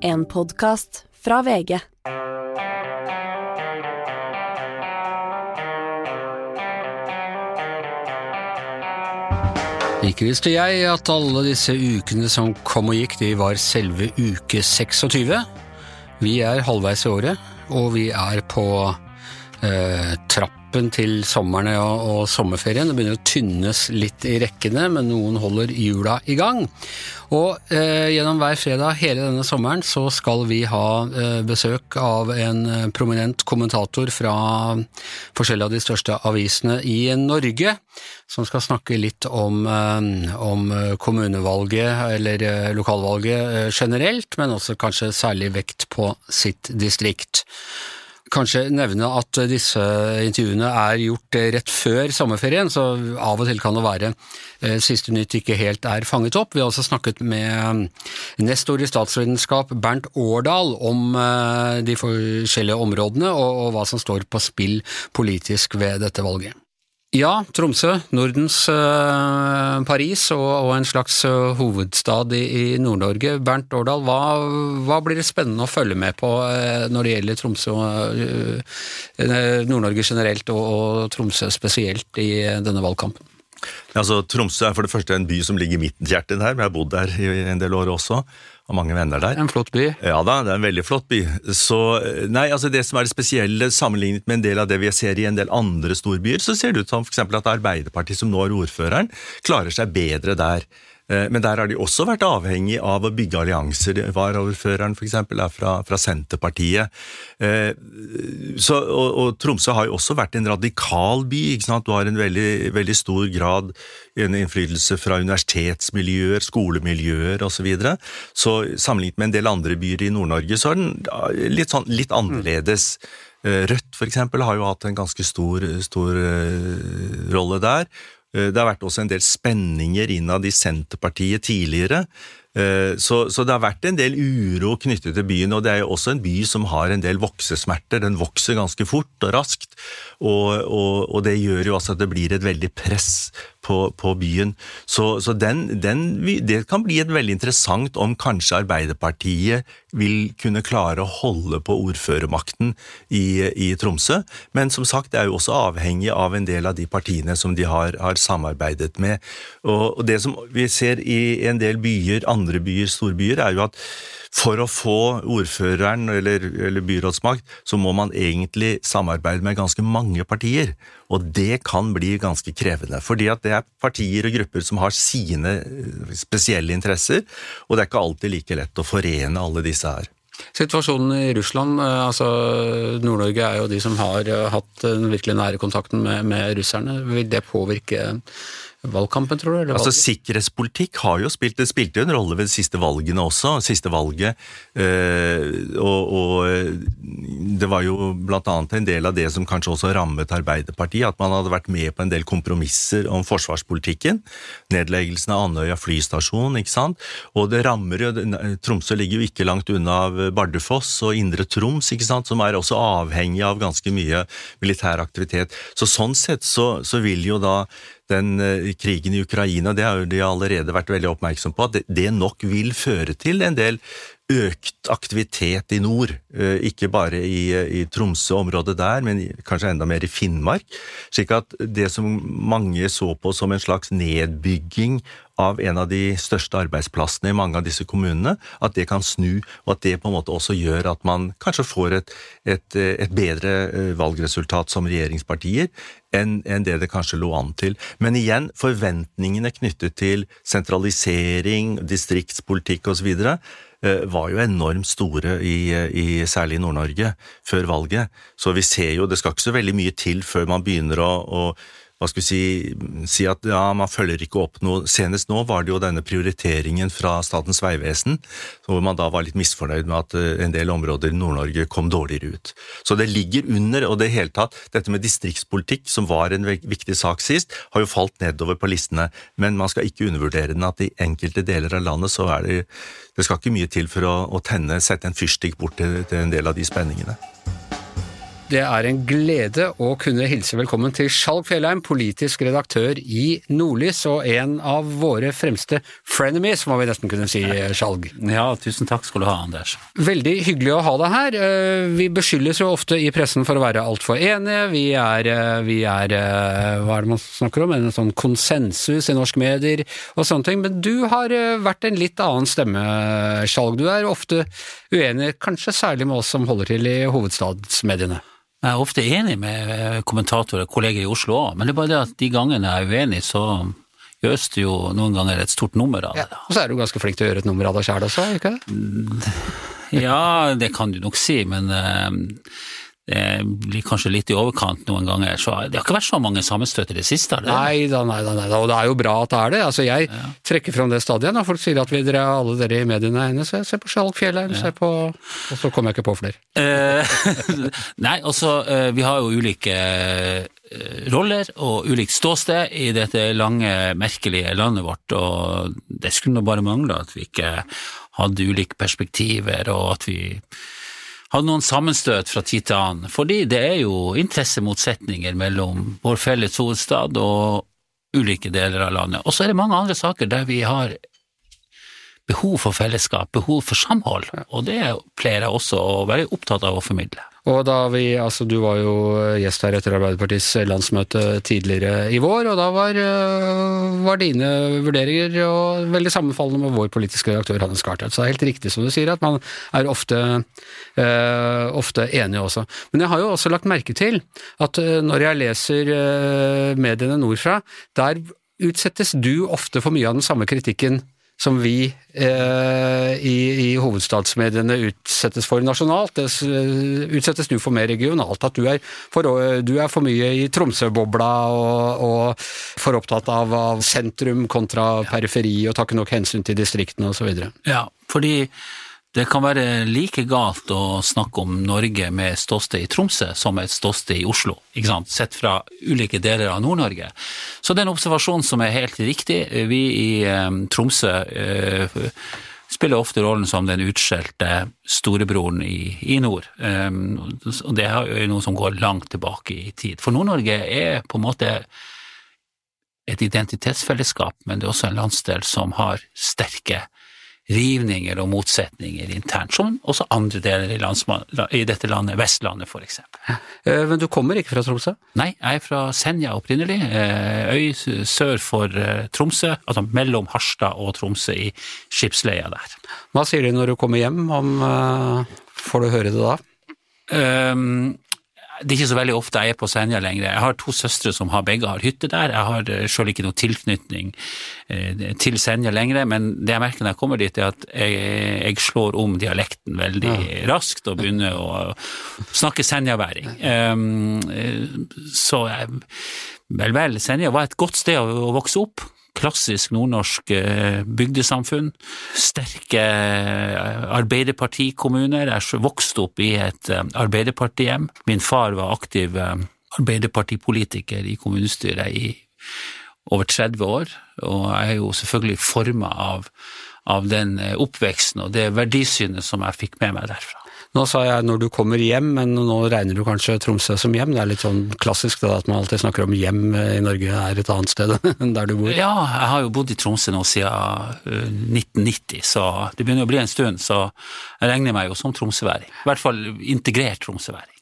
En podkast fra VG. Ikke visste jeg at alle disse ukene som kom og gikk, de var selve uke 26. Vi er halvveis i året, og vi er på eh, trappen til sommerne og, og, sommerferien. Det begynner å tynnes litt i rekkene, men noen holder hjula i gang. Og eh, gjennom hver fredag hele denne sommeren så skal vi ha eh, besøk av en eh, prominent kommentator fra forskjellige av de største avisene i Norge, som skal snakke litt om, eh, om kommunevalget eller eh, lokalvalget generelt, men også kanskje særlig vekt på sitt distrikt kanskje nevne at disse intervjuene er gjort rett før sommerferien, så av og til kan det være eh, siste nytt ikke helt er fanget opp. Vi har også snakket med nestor i statsvitenskap Bernt Årdal om eh, de forskjellige områdene og hva som står på spill politisk ved dette valget. Ja, Tromsø, Nordens uh, Paris og, og, en slags uh, hovedstad i, i Nord-Norge. Bernt Årdal, hva, hva, blir det spennende å følge med på uh, når det gjelder Tromsø, Nord-Norge generelt og, og, Tromsø spesielt i denne valgkampen? Altså, Tromsø er for det første en by som ligger i mitt hjerte her, men jeg har bodd der i en del år også og mange venner der. En flott by? Ja da, det er en veldig flott by. Så, nei, altså Det som er det spesielle sammenlignet med en del av det vi ser i en del andre storbyer, så ser det ut som f.eks. at Arbeiderpartiet, som nå er ordføreren, klarer seg bedre der. Eh, men der har de også vært avhengig av å bygge allianser. Varaordføreren f.eks. er fra, fra, Senterpartiet. Eh, så, og, og, Tromsø har jo også vært en radikal by. ikke sant? Du har en veldig, veldig stor grad en innflytelse fra universitetsmiljøer, skolemiljøer osv. Så, videre. så sammenlignet med en del andre byer i Nord-Norge, så er den litt, sånn, litt annerledes. Eh, Rødt for eksempel, har jo hatt en ganske stor, stor rolle der. Eh, det har vært også en del spenninger innad i Senterpartiet tidligere. Eh, så, så, det har vært en del uro knyttet til byen, og det er jo også en by som har en del voksesmerter. Den vokser ganske fort og raskt, og, og, og det gjør jo også at det blir et veldig press på, på byen. Så, så den, den, det kan bli et veldig interessant om kanskje Arbeiderpartiet vil kunne klare å holde på ordførermakten i, i Tromsø. Men som sagt, det er jo også avhengig av en del av de partiene som de har, har samarbeidet med. Og, og det som vi ser i en del byer, andre andre byer, storbyer, er jo at for å få ordføreren eller, eller, byrådsmakt, så må man egentlig samarbeide med ganske mange partier. Og det kan bli ganske krevende, fordi at det er partier og grupper som har sine eh, spesielle interesser, og det er ikke alltid like lett å forene alle disse her. Situasjonen i Russland, eh, altså Nord-Norge er jo de som har eh, hatt den virkelig nære kontakten med, med russerne. Vil det påvirke valgkampen, tror du? Altså, Sikkerhetspolitikk har jo spilt, det spilte en rolle ved de siste valgene også. Siste valget. Øh, og, og, det var jo annet en del av det som kanskje også rammet Arbeiderpartiet, at man hadde vært med på en del kompromisser om forsvarspolitikken. Nedleggelsen av Andøya flystasjon, ikke sant. Og det rammer jo Tromsø ligger jo ikke langt unna av Bardufoss og Indre Troms, ikke sant, som er også avhengig av ganske mye militær aktivitet. Så sånn sett så, så vil jo da den uh, krigen i Ukraina, det har de allerede vært veldig oppmerksom på, at det, nok vil føre til en del økt aktivitet i nord. Uh, ikke bare i, i Tromsø-området der, men kanskje enda mer i Finnmark. Slik at det som mange så på som en slags nedbygging av en av de største arbeidsplassene i mange av disse kommunene, at det kan snu, og at det på en måte også gjør at man kanskje får et, et, et bedre eh, valgresultat som regjeringspartier enn, en det det kanskje lå an til. Men igjen, forventningene knyttet til sentralisering, distriktspolitikk osv eh, var jo enormt store, i, i særlig i Nord-Norge, før valget. Så vi ser jo, det skal ikke så veldig mye til før man begynner å, å hva skal vi si, si at ja, man følger ikke opp noe. Senest nå var det jo denne prioriteringen fra Statens vegvesen, hvor man da var litt misfornøyd med at eh, en del områder i Nord-Norge kom dårligere ut. Så det ligger under, og det hele tatt, dette med distriktspolitikk, som var en viktig sak sist, har jo falt nedover på listene. Men man skal ikke undervurdere den at i enkelte deler av landet så er det Det skal ikke mye til for å, å tenne, sette en fyrstikk bort til, til en del av de spenningene. Det er en glede å kunne hilse velkommen til Skjalg Fjellheim, politisk redaktør i Nordlys, og en av våre fremste frenemies, må vi nesten kunne si, Skjalg. Ja, tusen takk skal du ha, Anders. Veldig hyggelig å ha deg her. Eh, vi beskyldes jo ofte i pressen for å være altfor enige. Vi er, eh, vi er, eh, hva er det man snakker om, en sånn konsensus i norske medier og sånne ting, men du har vært en litt annen stemme, Skjalg. Du er ofte uenig, kanskje særlig med oss som holder til i hovedstadsmediene. Jeg er ofte enig med kommentatorer og kolleger i Oslo òg, men det er bare det at de gangene jeg er uenig, så gjøres det jo noen ganger et stort nummer av det. Ja, og så er du ganske flink til å gjøre et nummer av deg sjæl også, ikke det? Ja, det kan du nok si, men uh, det blir kanskje litt i overkant noen ganger. Så det har ikke vært så mange sammenstøt i det siste? Det? Nei da, nei da, nei da, og det er jo bra at det er det. Altså, jeg ja. trekker fram det stadig når folk sier at vi dere, alle dere i mediene er enige. Se, se på Skjalg Fjellheim, ja. på Og så kommer jeg ikke på flere. Eh, nei, altså, eh, vi har jo ulike eh, roller og ulikt ståsted i dette lange, merkelige landet vårt, og det skulle nå bare mangle at vi ikke hadde ulike perspektiver, og at vi hadde noen sammenstøt fra tid til annen, fordi det er jo interessemotsetninger mellom vår felles hovedstad og ulike deler av landet. Og så er det mange andre saker der vi har behov for fellesskap, behov for samhold, og det pleier jeg også å være opptatt av å formidle. Og da vi, altså Du var jo gjest her etter Arbeiderpartiets landsmøte tidligere i vår, og da var, øh, var dine vurderinger veldig sammenfallende med vår politiske redaktør Hannes Skartvedt. Så det er helt riktig som du sier, at man er ofte, eh, ofte enige også. Men jeg har jo også lagt merke til at når jeg leser mediene nordfra, der utsettes du ofte for mye av den samme kritikken som vi eh, i, i, hovedstadsmediene utsettes for nasjonalt. Det utsettes du for mer regionalt. At du er for, du er for mye i Tromsø-bobla og, og, for opptatt av, av sentrum kontra periferi og tar ikke nok hensyn til distriktene osv. Ja, fordi det kan være like galt å snakke om Norge med ståsted i Tromsø som et ståsted i Oslo, ikke sant? sett fra ulike deler av Nord-Norge. Så det er en observasjon som er helt riktig. Vi i um, Tromsø eh, spiller ofte rollen som den utskjelte storebroren i, i nord. Eh, og det er jo noe som går langt tilbake i tid. For Nord-Norge er på en måte et identitetsfellesskap, men det er også en landsdel som har sterke rivninger og motsetninger internt, som også andre deler i, i dette landet, Vestlandet eksempel. Eh, men du kommer ikke fra Tromsø? Nei, jeg er fra Senja opprinnelig, eh, øy sør for eh, Tromsø, altså mellom Harstad og Tromsø i skipsleia der. Hva sier de når du kommer hjem, om, får du høre det da? Um, det er ikke så veldig ofte jeg er på Senja lenger. Jeg har to søstre som har, begge har hytte der. Jeg har eh, sjøl ikke noe tilknytning eh, til Senja lenger, men det jeg merker når jeg kommer dit, er at jeg, jeg slår om dialekten veldig ja. raskt og begynner å snakke senjaværing. Um, så vel, vel, Senja var et godt sted å vokse opp klassisk nordnorsk eh, bygdesamfunn. Sterke eh, arbeiderpartikommuner. Jeg vokste opp i et eh, arbeiderpartihjem. Min far var aktiv arbeiderpartipolitiker i kommunestyret i over 30 år, og jeg er jo selvfølgelig forma av, av den oppveksten og det verdisynet som jeg fikk med meg derfra. Nå sa jeg når du kommer hjem, men nå regner du kanskje Tromsø som hjem? Det er litt sånn klassisk det, at man alltid snakker om hjem i Norge er et annet sted enn der du bor? Ja, jeg har jo bodd i Tromsø nå siden 1990, så det begynner å bli en stund. Så jeg regner meg jo som tromsøværing. I hvert fall integrert tromsøværing.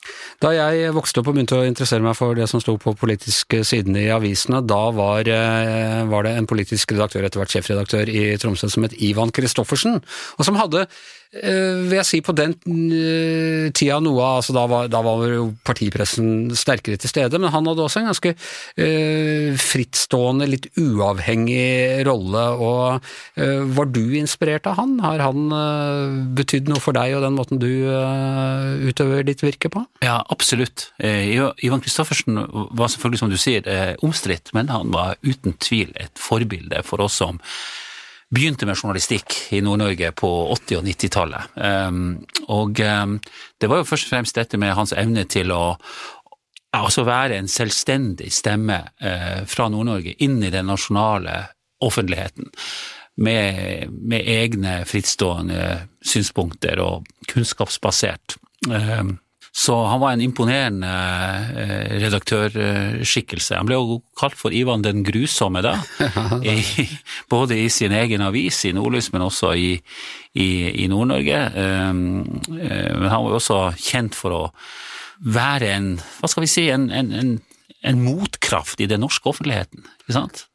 Da jeg vokste opp og begynte å interessere meg for det som sto på politiske sidene i avisene, da var, eh, var, det en politisk redaktør, etter hvert sjefredaktør i Tromsø, som het Ivan Christoffersen, og som hadde Eh, vil jeg si på den eh, tida noe altså da var, da var jo partipressen sterkere til stede, men han hadde også en ganske uh, frittstående, litt uavhengig rolle. og uh, Var du inspirert av han? Har han uh, betydd noe for deg og den måten du utøver ditt virke på? Ja, absolutt. Ivan Kristoffersen var selvfølgelig, som du sier, omstridt, men han var uten tvil et forbilde for oss som begynte med journalistikk i Nord-Norge på 80- og 90-tallet. Um, og um, det var jo først og fremst dette med hans evne til å altså være en selvstendig stemme uh, fra Nord-Norge inn i den nasjonale offentligheten. Med, med egne frittstående synspunkter og kunnskapsbasert. Um, Så han var en imponerende eh, redaktørskikkelse. Han ble jo kalt for Ivan den grusomme da, i, både i sin egen avis i Nordlys, men også i, i, i Nord-Norge. Men han var jo også kjent for å være en, hva skal vi si, en, en, en en motkraft i den norske offentligheten.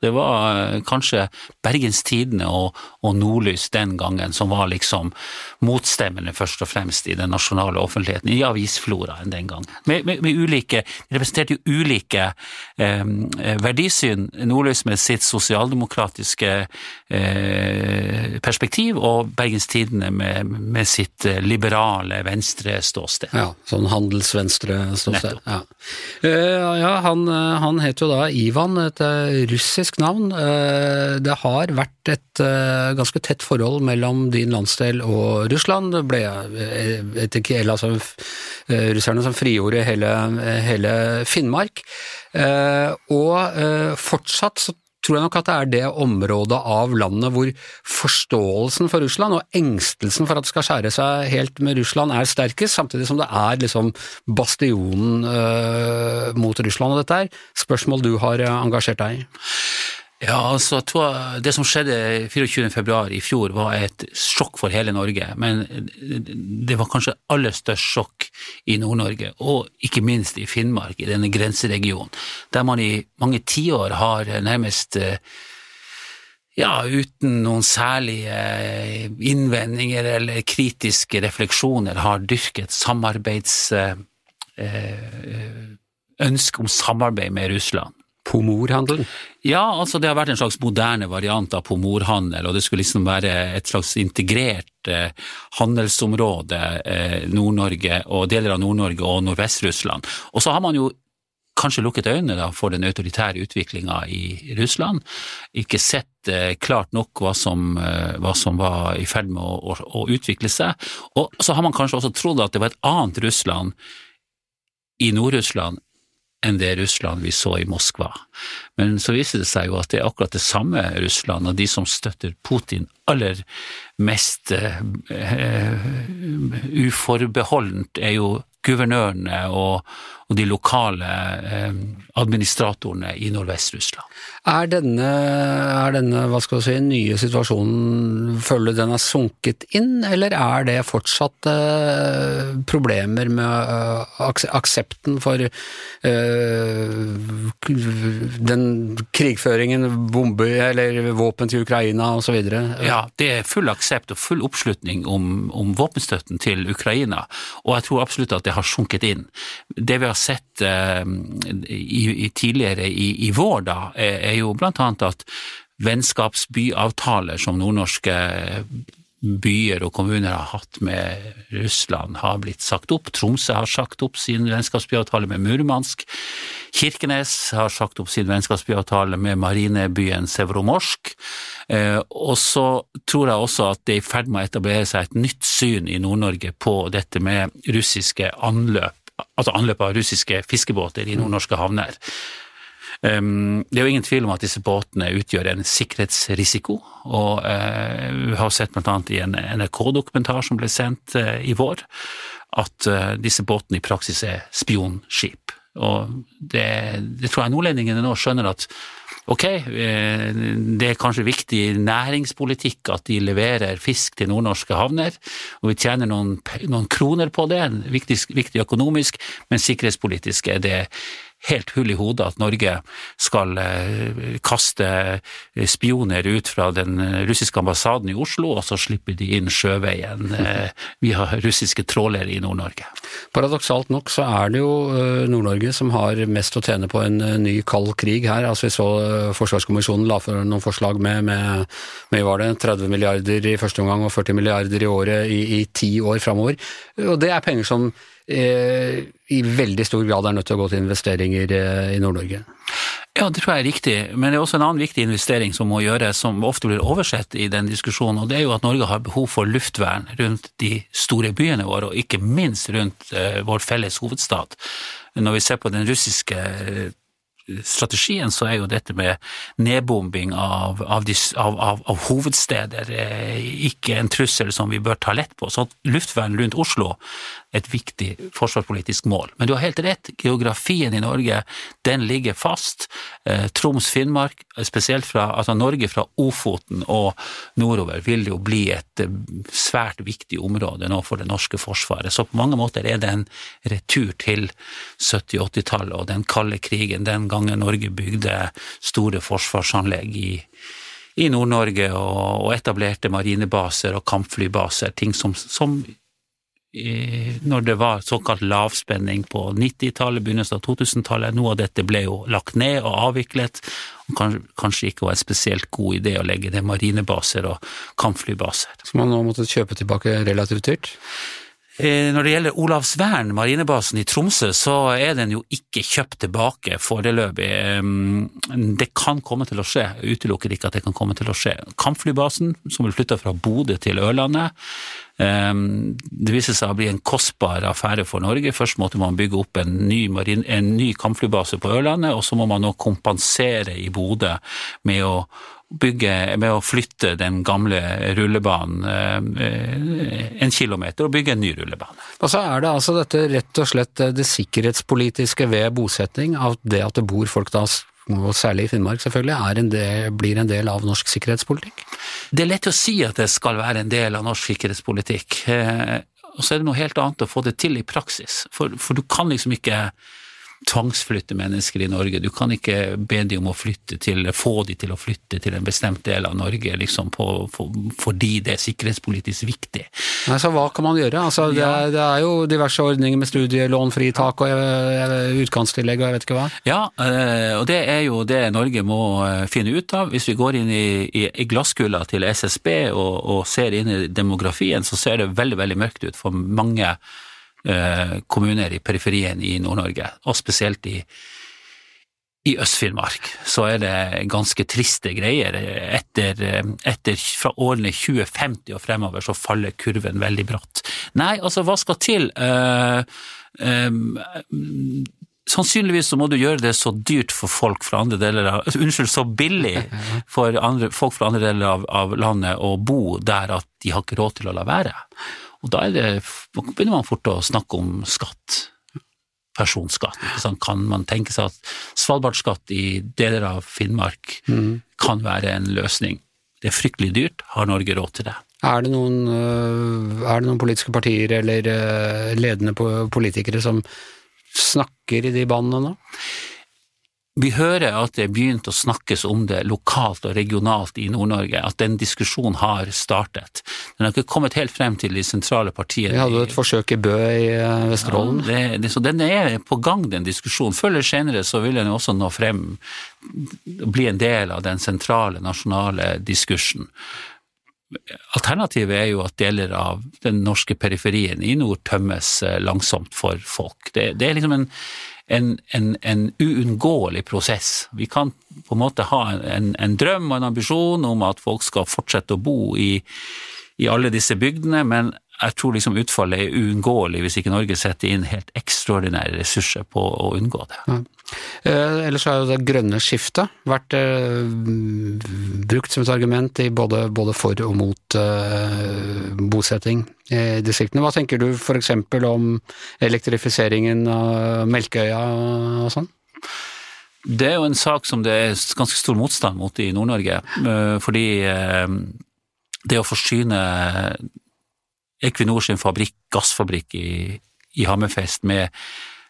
Det var eh, kanskje Bergens Tidende og, og, Nordlys den gangen som var liksom motstemmende, først og fremst i den nasjonale offentligheten, i avisfloraen den gangen. Med, med, med ulike, De representerte jo ulike eh, verdisyn. Nordlys med sitt sosialdemokratiske eh, perspektiv, og Bergens Tidende med, med sitt liberale liberale venstreståsted. Ja, sånn handelsvenstreståsted. Ja. Uh, ja, han, han het jo da Ivan, et russisk navn. Eh, det har vært et eh, ganske tett forhold mellom din landsdel og Russland. Det ble etter Kiel, altså eh, russerne som frigjorde hele, hele Finnmark. Og fortsatt så tror jeg nok at det er det området av landet hvor forståelsen for Russland og engstelsen for at det skal skjære seg helt med Russland er sterkest, samtidig som det er liksom bastionen øh, mot Russland. Og dette er spørsmål du har engasjert deg i? Ja, altså, Det som skjedde 24. februar i fjor var et sjokk for hele Norge, men det var kanskje aller størst sjokk i Nord-Norge, og ikke minst i Finnmark, i denne grenseregionen, der man i mange tiår har nærmest ja, uten noen særlige innvendinger eller kritiske refleksjoner har dyrket samarbeids ønske om samarbeid med Russland. Pomorhandelen? Ja, altså det har vært en slags moderne variant av pomorhandel, og det skulle liksom være et slags integrert eh, handelsområde, eh, Nord-Norge og deler av Nord-Norge og Nordvest-Russland. Og så har man jo kanskje lukket øynene da, for den autoritære utviklinga i Russland, ikke sett eh, klart nok hva som, eh, hva som, var i ferd med å, å, å utvikle seg, og så har man kanskje også trodd at det var et annet Russland i Nord-Russland enn det Russland vi så i Moskva. Men så viser det seg jo at det er akkurat det samme Russland, og de som støtter Putin aller mest uh, uforbeholdent, er jo guvernørene og, og de lokale eh, administratorene i Nordvest-Russland. Er denne, er denne hva skal si, nye situasjonen, føler du den er sunket inn, eller er det fortsatt eh, problemer med eh, aksepten for eh, den krigføringen, bombe eller våpen til Ukraina osv.? Ja, det er full aksept og full oppslutning om, om våpenstøtten til Ukraina, og jeg tror absolutt at det har sunket inn. Det vi har sett eh, i, i tidligere i, i, vår, da, er, er jo annet at vennskapsbyavtaler som nordnorske byer og kommuner har hatt med Russland, har blitt sagt opp. Tromsø har sagt opp sin vennskapsbyavtale med Murmansk. Kirkenes har sagt opp sin vennskapsbyavtale med marinebyen Sevromorsk. Eh, og så tror jeg også at det er i ferd med å etablere seg et nytt syn i Nord-Norge på dette med russiske anløp, altså anløp av russiske fiskebåter i nordnorske havner. Det er jo ingen tvil om at disse båtene utgjør en sikkerhetsrisiko, og uh, vi har sett annet i en NRK-dokumentar som ble sendt uh, i vår, at uh, disse båtene i praksis er spionskip. Og det, det tror jeg nordlendingene nå skjønner at ok, det er kanskje viktig næringspolitikk at de leverer fisk til nordnorske havner, og vi tjener noen, noen kroner på det, viktig, viktig økonomisk, men sikkerhetspolitisk er det helt hull i hodet at Norge skal eh, kaste spioner ut fra den russiske ambassaden i Oslo, og så slipper de inn sjøveien eh, via russiske trålere i Nord-Norge. Paradoksalt nok så er det jo eh, Nord-Norge som har mest å tjene på en ny kald krig her. Altså Vi så Forsvarskommisjonen la for noen forslag med, med, med var det 30 milliarder i første omgang og 40 milliarder i året i, i ti år framover. Og det er penger som Eh, i veldig stor grad er nødt til å gå til investeringer eh, i Nord-Norge. Ja, det tror jeg er riktig, men det er også en annen viktig investering som må gjøres, som ofte blir oversett i den diskusjonen, og det er jo at Norge har behov for luftvern rundt de store byene våre, og ikke minst rundt uh, vår felles hovedstad. Når vi ser på den russiske strategien så er jo dette med nedbombing av, av, de, av, av hovedsteder eh, ikke en trussel som vi bør ta lett på. Så luftvern rundt Oslo er et viktig forsvarspolitisk mål. Men du har helt rett, geografien i Norge den ligger fast. Eh, Troms-Finnmark, spesielt fra altså Norge fra Ofoten og nordover, vil jo bli et eh, svært viktig område nå for det norske forsvaret. Så på mange måter er det en retur til 70-80-tallet og den kalde krigen den gangen Norge bygde store forsvarsanlegg i, i Nord-Norge og, og, etablerte marinebaser og kampflybaser, ting som, som når det var såkalt lavspenning på 90-tallet, begynnelsen av 2000-tallet. Noe av dette ble jo lagt ned og avviklet, kanskje, kanskje ikke var en spesielt god idé å legge ned marinebaser og kampflybaser. Som man nå måtte kjøpe tilbake relativt dyrt? Eh, når det gjelder Olavsvern, marinebasen i Tromsø, så er den jo ikke kjøpt tilbake foreløpig. Det kan komme til å skje, jeg utelukker ikke at det kan komme til å skje. Kampflybasen, som vil flytte fra Bodø til Ørlandet, det viser seg å bli en kostbar affære for Norge. Først måtte man bygge opp en ny, marine, en ny kampflybase på Ørlandet, og så må man nå kompensere i Bodø med å bygge, med å flytte den gamle rullebanen eh, en kilometer og bygge en ny rullebane. Og så er det altså dette rett og slett det sikkerhetspolitiske ved bosetting, av det at det bor folk da og særlig i Finnmark selvfølgelig, en del, blir en del av norsk sikkerhetspolitikk? Det er lett å si at det skal være en del av norsk sikkerhetspolitikk, eh, og så er det noe helt annet å få det til i praksis. For, for du kan liksom ikke tvangsflytte mennesker i Norge. Du kan ikke be de om å flytte til, få de til å flytte til en bestemt del av Norge liksom på, for, fordi det er sikkerhetspolitisk viktig. Så hva kan man gjøre? Altså, det, er, det, er, jo diverse ordninger med studielånfritak og eh, utgangstillegg og jeg vet ikke hva. Ja, eh, og det er jo det Norge må eh, finne ut av. Hvis vi går inn i, i, i glasskula til SSB og, og ser inn i demografien, så ser det veldig, veldig mørkt ut for mange kommuner i periferien i Nord-Norge, og spesielt i, i Øst-Finnmark så er det ganske triste greier. Etter, etter, fra årene 2050 og fremover så faller kurven veldig bratt. Nei, altså hva skal til? Uh, um, sannsynligvis så må du gjøre det så dyrt for folk fra andre deler av Unnskyld, så billig for andre, folk fra andre deler av, av landet å bo der at de har ikke råd til å la være. Og da det, begynner man fort å snakke om skatt. Personskatt. Kan man tenke seg at Svalbardskatt i deler av Finnmark mm. kan være en løsning? Det er fryktelig dyrt. Har Norge råd til det? Er det noen, øh, er det noen politiske partier eller øh, ledende politikere som snakker i de banene nå? Vi hører at det er begynt å snakkes om det lokalt og regionalt i Nord-Norge, at den diskusjonen har startet. Den har ikke kommet helt frem til de sentrale partiene. Vi hadde jo et forsøk i Bø i eh, Vesterålen. Ja, det, det, så den er på gang, den diskusjonen. Før eller senere så vil den også nå frem, bli en del av den sentrale nasjonale diskursen. Alternativet er jo at deler av den norske periferien i nord tømmes eh, langsomt for folk. Det, det er liksom en en, en, en uunngåelig prosess. Vi kan på en måte ha en, en, drøm og en ambisjon om at folk skal fortsette å bo i, i alle disse bygdene, men jeg tror liksom utfallet er uunngåelig hvis ikke Norge setter inn helt ekstraordinære ressurser på å unngå det. Ja. Eh, ellers har jo det grønne skiftet vært eh, brukt som et argument i både, både for og mot eh, bosetting i distriktene. Hva tenker du f.eks. om elektrifiseringen av Melkeøya og sånn? Det er jo en sak som det er ganske stor motstand mot i Nord-Norge, eh, fordi eh, det å forsyne Equinor sin fabrikk, gassfabrikk i, i Hammerfest med,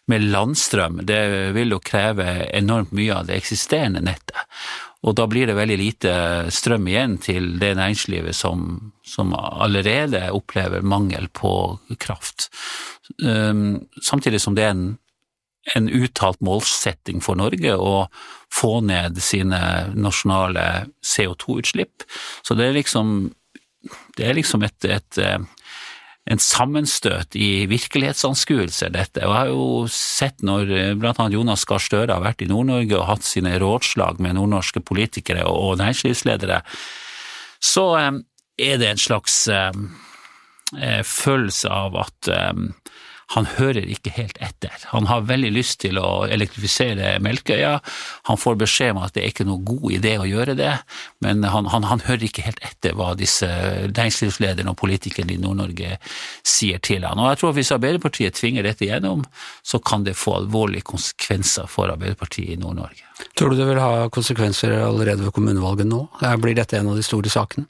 med, landstrøm, det vil jo kreve enormt mye av det eksisterende nettet. Og da blir det veldig lite strøm igjen til det næringslivet som, som allerede opplever mangel på kraft. Um, samtidig som det er en, en uttalt målsetting for Norge å få ned sine nasjonale CO2-utslipp. Så det er liksom, det er liksom et, et en sammenstøt i virkelighetsanskuelser, dette. Og jeg har jo sett når bl.a. blant annet Jonas Gahr Støre har vært i Nord-Norge og hatt sine rådslag med nordnorske politikere og næringslivsledere, så eh, er det en slags eh, følelse av at han hører ikke helt etter. Han har veldig lyst til å elektrifisere Melkøya. Han får beskjed om at det er ikke noe god idé å gjøre det, men han, han, han hører ikke helt etter hva disse næringslivslederne og politikerne i Nord-Norge sier til han. Og jeg tror at Hvis Arbeiderpartiet tvinger dette gjennom, så kan det få alvorlige konsekvenser for Arbeiderpartiet i Nord-Norge. Tror du det vil ha konsekvenser allerede ved kommunevalget nå? Blir dette en av de store sakene?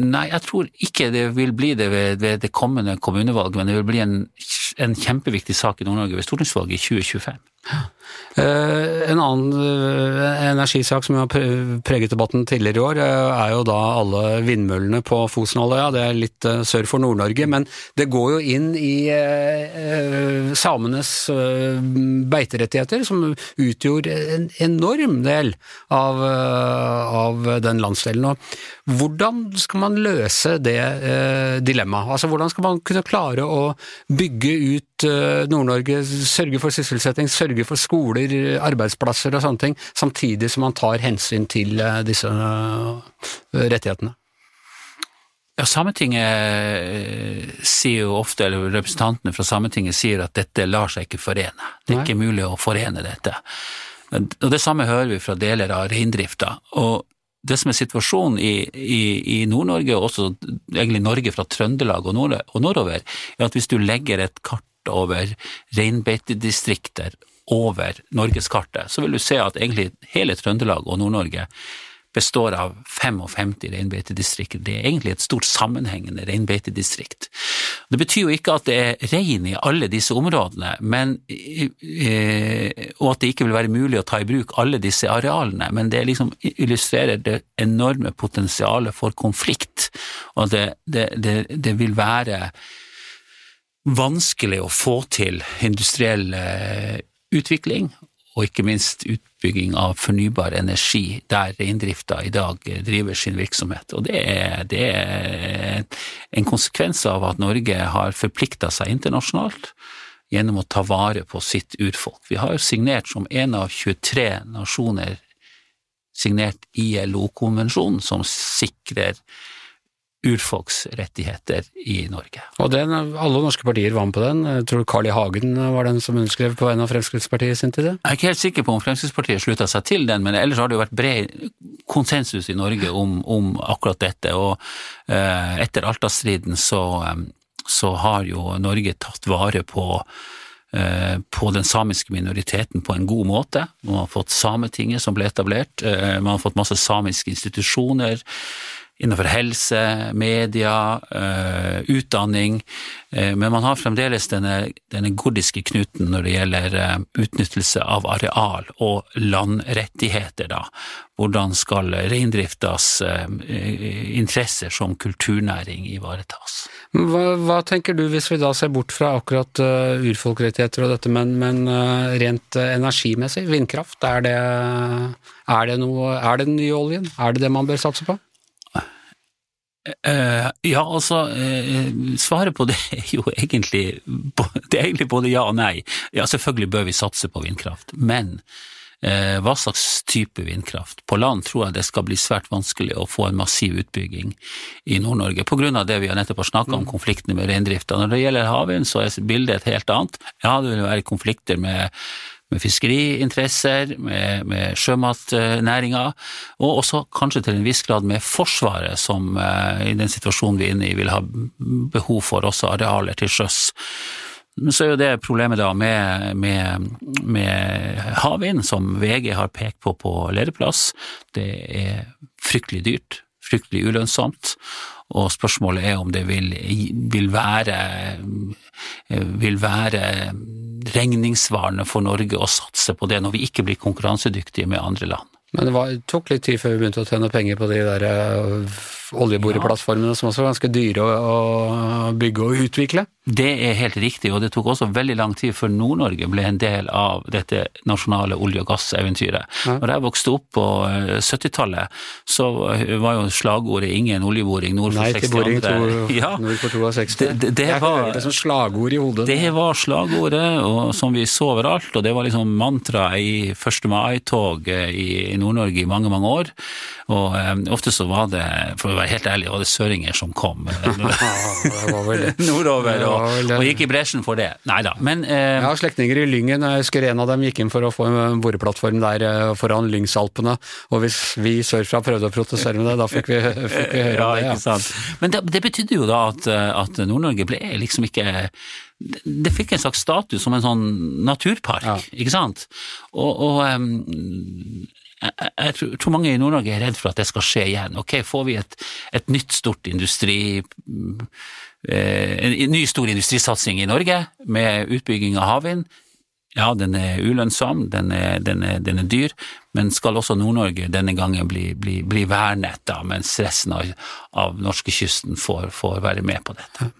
Nei, jeg tror ikke det vil bli det ved, ved det kommende kommunevalget, men det vil bli en, en kjempeviktig sak i Nord-Norge ved stortingsvalget i 2025. Uh, en annen uh, energisak som har preget debatten tidligere i år, uh, er jo da alle vindmøllene på Fosenhalvøya. Det er litt sør for Nord-Norge, men det går jo inn i samenes beiterettigheter, som utgjorde en enorm del av, av den landsdelen. Og hvordan skal man løse det dilemmaet? Altså, hvordan skal man kunne klare å bygge ut Nord-Norge, sørge for sysselsetting, sørge sørge for skoler, arbeidsplasser og sånne ting, samtidig som man tar hensyn til eh, disse eh, rettighetene? Ja, Sametinget eh, sier jo ofte, eller representantene fra Sametinget sier at dette lar seg ikke forene. Det er Nei. ikke mulig å forene dette. Og Det samme hører vi fra deler av reindrifta. Og det som er situasjonen i, i, i Nord-Norge, og også egentlig Norge fra Trøndelag og, nord, og nordover, er at hvis du legger et kart over reinbeitedistrikter over norgeskartet, så vil du se at egentlig hele Trøndelag og Nord-Norge består av 55 reinbeitedistrikter. Det er egentlig et stort sammenhengende reinbeitedistrikt. Det betyr jo ikke at det er rein i alle disse områdene, men, eh, og at det ikke vil være mulig å ta i bruk alle disse arealene, men det liksom illustrerer det enorme potensialet for konflikt, og det, det, det, det vil være vanskelig å få til industriell eh, utvikling, og ikke minst utbygging av fornybar energi der reindrifta i dag driver sin virksomhet. Og det er, det er en konsekvens av at Norge har forplikta seg internasjonalt gjennom å ta vare på sitt urfolk. Vi har signert som en av 23 nasjoner signert ILO-konvensjonen som sikrer urfolks rettigheter i Norge. Og den, Alle norske partier var med på den. Jeg tror Carl I. Hagen var den som underskrev på vegne av Fremskrittspartiet i sin tid? Jeg er ikke helt sikker på om Fremskrittspartiet slutta seg til den, men ellers har det jo vært bred konsensus i Norge om, om akkurat dette. Og eh, etter Alta-striden så, um, så, har jo Norge tatt vare på eh, på den samiske minoriteten på en god måte. Man har fått Sametinget som ble etablert, eh, man har fått masse samiske institusjoner innenfor helse, media, uh, utdanning, uh, men man har fremdeles denne, denne, gordiske knuten når det gjelder uh, utnyttelse av areal og landrettigheter. Da. Hvordan skal reindriftas interesser som kulturnæring ivaretas? Hva, hva, tenker du hvis vi da ser bort fra akkurat urfolkrettigheter og dette, men, men rent energimessig, vindkraft, er det, er det, noe, er det den nye oljen? Er det det man bør satse på? Uh, ja, altså, uh, svaret på det er jo egentlig, det er egentlig både ja og nei. Ja, selvfølgelig bør vi satse på vindkraft, men hva slags type vindkraft? På land tror jeg det skal bli svært vanskelig å få en massiv utbygging i Nord-Norge, på grunn av det vi har nettopp har snakka om, mm. konfliktene med reindrifta. Når det gjelder havvind, så er bildet et helt annet. Ja, det vil være konflikter med med fiskeriinteresser, med, med sjømatnæringa, og også kanskje til en viss grad med Forsvaret, som eh, i den situasjonen vi er inne i vil ha behov for også arealer til sjøs. Men så er jo det problemet da med, med, med havvind, som VG har pekt på på lederplass. Det er fryktelig dyrt, fryktelig ulønnsomt, og spørsmålet er om det vil, vil være, vil være regningssvarende for Norge å satse på det når vi ikke blir konkurransedyktige med andre land. Men det var, tok litt tid før vi begynte å tjene penger på de der uh, oljeboreplattformene, som også er ganske dyre å, å bygge og utvikle? Det er helt riktig, og det tok også veldig lang tid før Nord-Norge ble en del av dette nasjonale olje- og gasseventyret. Ja. Når jeg vokste opp på 70-tallet, eh, så var jo slagordet 'ingen oljeboring nord for 62'. Nei til boring to, ja. nord for 62. Det, det, det jeg var, det som slagord i hodet. Det var slagordet og, som vi så overalt, og det var liksom mantra i 1. mai-tog eh, i, i Nord-Norge i mange, mange år. Og um, ofte så var det, for å være helt ærlig, var det søringer som kom nordover og, og gikk i bresjen for det. Nei da, men eh, Jeg har slektninger i Lyngen. Jeg husker en av dem gikk inn for å få en boreplattform der eh, foran Lyngsalpene. Og hvis vi sørfra prøvde å protestere med det, da fikk vi, fikk vi høre ja, om det. sant. Men det, det betydde jo da at, eh, at Nord-Norge ble liksom ikke det- fikk en slags status som en sånn naturpark, Ja. ikke sant? Og, og um, jeg, jeg tror- mange i Nord-Norge er redd for at det skal skje igjen. Ok, får vi et, et nytt stort industri eh, en, en ny stor industrisatsing i Norge med utbygging av havvind. Ja, den er ulønnsom, den er, den er, den er dyr, men skal også Nord-Norge denne gangen bli, bli, bli vernet, da, mens resten av, av norskekysten får, får være med på dette?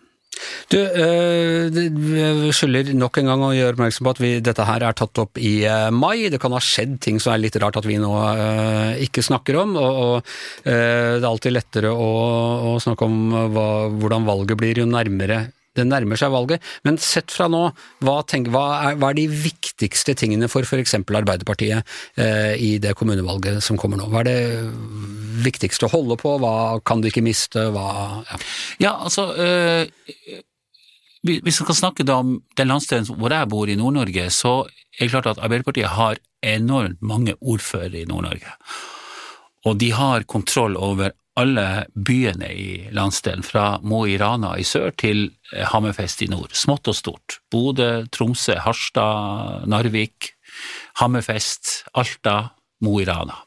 Du, øh, skylder nok en gang å gjøre oppmerksom på at vi, dette her er tatt opp i eh, mai. Det kan ha skjedd ting som er litt rart at vi nå øh, ikke snakker om. Og, og øh, det er alltid lettere å, å snakke om hva, hvordan valget blir jo nærmere det nærmer seg valget. Men sett fra nå, hva, tenker, hva, er, hva er de viktigste tingene for f.eks. Arbeiderpartiet eh, i det kommunevalget som kommer nå? Hva er det viktigste å holde på? Hva kan du ikke miste? Hva, ja. Ja, altså øh, Hvis vi skal snakke om den landsdelen hvor jeg bor i Nord-Norge, så er det klart at Arbeiderpartiet har enormt mange ordførere i Nord-Norge. Og de har kontroll over alle byene i landsdelen, fra Mo i Rana i sør til eh, Hammerfest i nord. Smått og stort. Bodø, Tromsø, Harstad, Narvik, Hammerfest, Alta, Mo i Rana.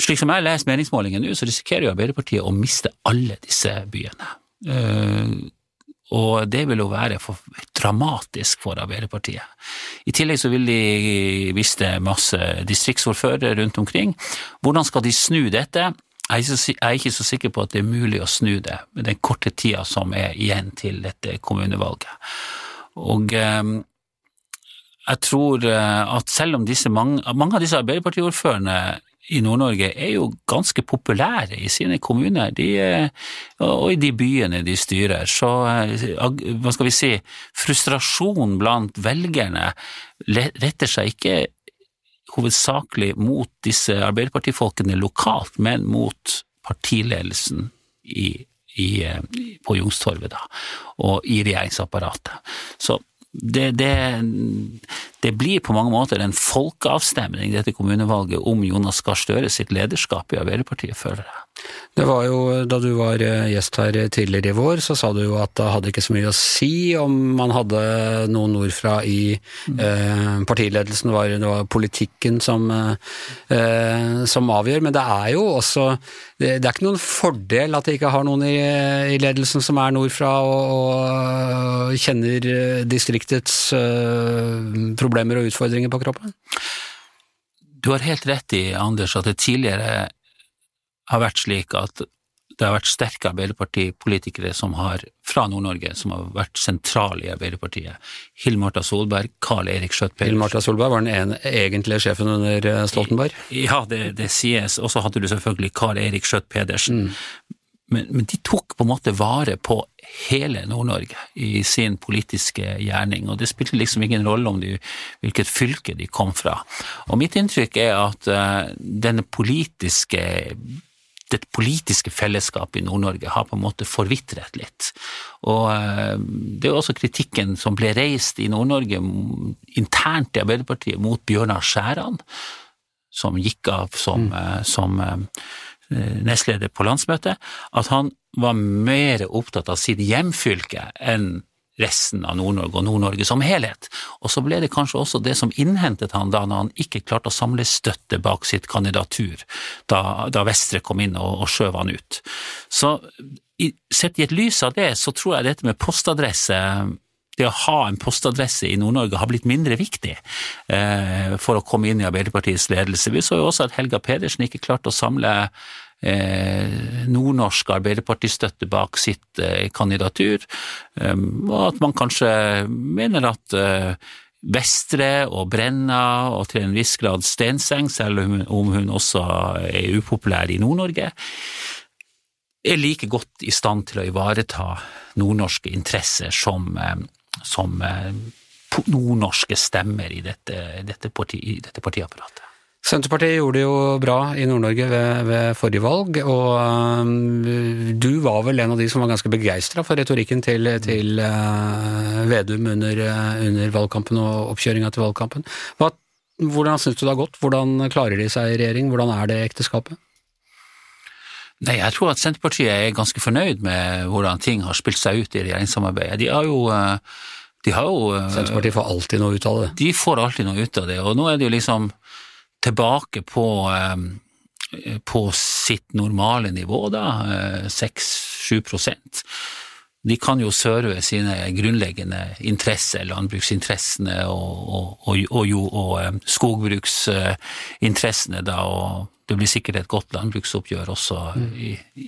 Slik som jeg leser meningsmålingen nå, så risikerer jo Arbeiderpartiet å miste alle disse byene. Eh, og det vil jo være for, dramatisk for Arbeiderpartiet. I tillegg så vil de miste masse distriktsordførere rundt omkring. Hvordan skal de snu dette? Jeg er, jeg er ikke så sikker på at det er mulig å snu det med den korte tida som er igjen til dette kommunevalget. Og eh, jeg tror eh, at selv om disse mange, mange av disse Arbeiderpartiordførerne i Nord-Norge er jo ganske populære i sine kommuner de, eh, og i de byene de styrer. Så eh, hva skal vi si, frustrasjon blant velgerne retter seg ikke hovedsakelig mot disse Arbeiderpartifolkene lokalt, men mot partiledelsen i, i, eh, på Youngstorget og i regjeringsapparatet. Så det, det, det blir på mange måter en folkeavstemning, dette kommunevalget, om Jonas Gahr Støre sitt lederskap i Arbeiderpartiet, føler jeg. Det var jo, Da du var eh, gjest her tidligere i vår, så sa du jo at det hadde ikke så mye å si om man hadde noen nordfra i eh, partiledelsen, var, det var politikken som, eh, som avgjør. Men det er jo også det, det er ikke noen fordel at de ikke har noen i, i ledelsen som er nordfra og, og kjenner eh, distriktets eh, problemer og utfordringer på kroppen. Du har helt rett i, Anders, at det tidligere har vært slik at det har vært sterke Arbeiderpartipolitikere som har, fra Nord-Norge som har vært sentrale i Arbeiderpartiet. Hill Marta Solberg, Karl Erik Hill Skjøtt-Pedersen. Marta Solberg var den ene, egentlige sjefen under eh, Stoltenberg. Ja, det, det sies. Og så hadde du selvfølgelig Karl Erik Skjøtt-Pedersen. Men, men de tok på en måte vare på hele Nord-Norge i sin politiske gjerning, og det spilte liksom ingen rolle om de, hvilket fylke de kom fra. Og mitt inntrykk er at uh, denne politiske det politiske fellesskapet i Nord-Norge har på en måte forvitret litt. Og eh, det er også kritikken som ble reist i Nord-Norge internt i Arbeiderpartiet mot Bjørnar Skjæran, som gikk av som, mm. som eh, nestleder på landsmøtet, at han var mer opptatt av sitt hjemfylke enn resten av Nord-Norge og Nord-Norge som helhet. Og så ble det kanskje også det som innhentet han da når han ikke klarte å samle støtte bak sitt kandidatur, da, da Vestre kom inn og, og skjøv han ut. Så i, sett i et lys av det, så tror jeg dette med postadresse det å ha en postadresse i Nord-Norge har blitt mindre viktig eh, for å komme inn i Arbeiderpartiets ledelse. Vi så jo også at Helga Pedersen ikke klarte å samle nordnorsk Arbeiderparti-støtte bak sitt eh, kandidatur, eh, og at man kanskje mener at eh, Vestre og Brenna og til en viss grad Stenseng, selv om hun, også er upopulær i Nord-Norge, er like godt i stand til å ivareta nordnorske interesser som, eh, som eh, nordnorske stemmer i dette, dette, parti, dette partiapparatet. Senterpartiet gjorde det jo bra i Nord-Norge ved, ved, forrige valg, og um, du var vel en av de som var ganske begeistra for retorikken til, til uh, Vedum under, uh, under, valgkampen og oppkjøringa til valgkampen. Hva, hvordan syns du det har gått? Hvordan klarer de seg i regjering? Hvordan er det ekteskapet? Nei, Jeg tror at Senterpartiet er ganske fornøyd med hvordan ting har spilt seg ut i regjeringssamarbeidet. De har jo uh, de har jo Senterpartiet får alltid noe ut av det? De får alltid noe ut av det, og nå er det jo liksom tilbake på, eh, på sitt normale nivå, da, 6-7 eh, de kan jo serve sine grunnleggende interesser, landbruksinteressene og, og, og, og, eh, skogbruksinteressene, da, og det blir sikkert et godt landbruksoppgjør også i, i,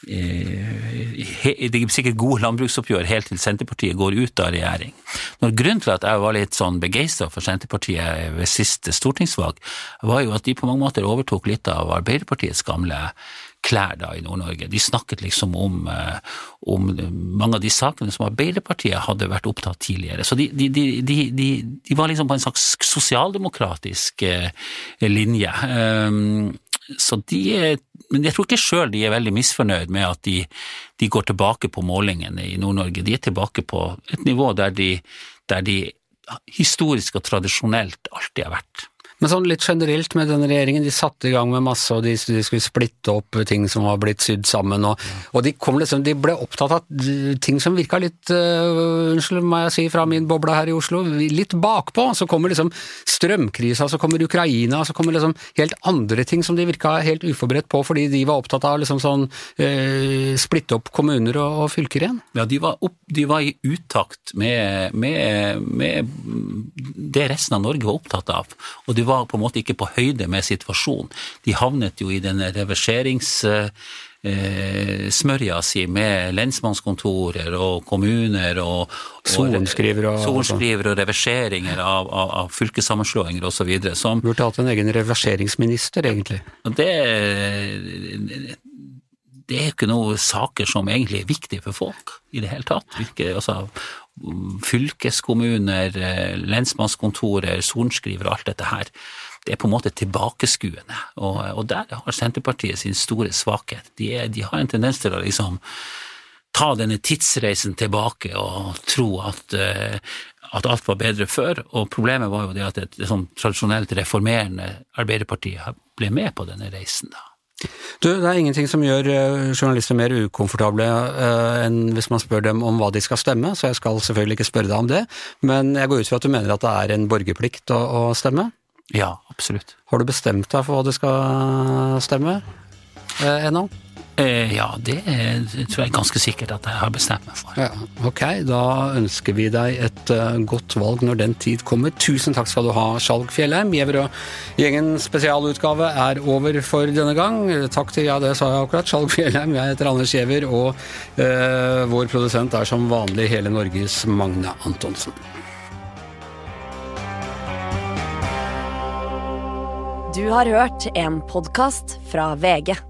det blir sikkert gode landbruksoppgjør helt til Senterpartiet går ut av regjering. Når Grunnen til at jeg var litt sånn begeistra for Senterpartiet ved siste stortingsvalg, var jo at de på mange måter overtok litt av Arbeiderpartiets gamle klær da i Nord-Norge. De snakket liksom om, eh, om, mange av de sakene som Arbeiderpartiet hadde vært opptatt tidligere. Så de, de, de, de var liksom på en slags sosialdemokratisk eh, linje. Um, så de er, men jeg tror ikke sjøl de er veldig misfornøyd med at de, går tilbake på målingene i Nord-Norge. De er tilbake på et nivå der de, der de historisk og tradisjonelt alltid har vært. Men sånn litt generelt med denne regjeringen, de satte i gang med masse, og de, de skulle splitte opp ting som var blitt sydd sammen, og, og de, liksom, de, ble opptatt av ting som virka litt, uh, unnskyld må jeg si fra min boble her i Oslo, litt bakpå. Så kommer liksom strømkrisa, så kommer Ukraina, så kommer liksom helt andre ting som de virka helt uforberedt på, fordi de var opptatt av liksom sånn uh, splitte opp kommuner og, og, fylker igjen. Ja, de var, opp, de var i utakt med, med, med det resten av Norge var opptatt av. og de var på en måte ikke på høyde med situasjonen. De havnet jo i denne reverseringssmørja eh, si med lensmannskontorer og kommuner og, og Sorenskriver og, og, reverseringer av, av, av fylkessammenslåinger osv. Burde hatt en egen reverseringsminister, egentlig. Det, det er ikke noen saker som egentlig er viktige for folk i det hele tatt. Virker, altså, fylkeskommuner, eh, lensmannskontorer, sorenskrivere alt dette her, det er på en måte tilbakeskuende. Og, og der har Senterpartiet sin store svakhet. De, er, de, har en tendens til å liksom ta denne tidsreisen tilbake og tro at, uh, at alt var bedre før. Og problemet var jo det at et, et sånn tradisjonelt reformerende Arbeiderparti ble med på denne reisen. da. Du, det er ingenting som gjør eh, journalister mer ukomfortable uh, enn hvis man spør dem om hva de skal stemme, så jeg skal selvfølgelig ikke spørre deg om det, men jeg går ut fra at du mener at det er en borgerplikt å, å stemme? Ja, absolutt. Har du bestemt deg for hva du skal stemme uh, ennå? Eh, ja, det tror jeg er ganske sikkert at jeg har bestemt meg for. Ja, ok, da ønsker vi deg et uh, godt valg når den tid kommer. Tusen takk skal du ha, Skjalg Fjellheim. Gjever og gjengen spesialutgave er over for denne gang. Takk til, ja, det sa jeg akkurat, Skjalg Fjellheim. Jeg heter Anders Giæver, og uh, vår produsent er som vanlig hele Norges Magne Antonsen. Du har hørt en podkast fra VG.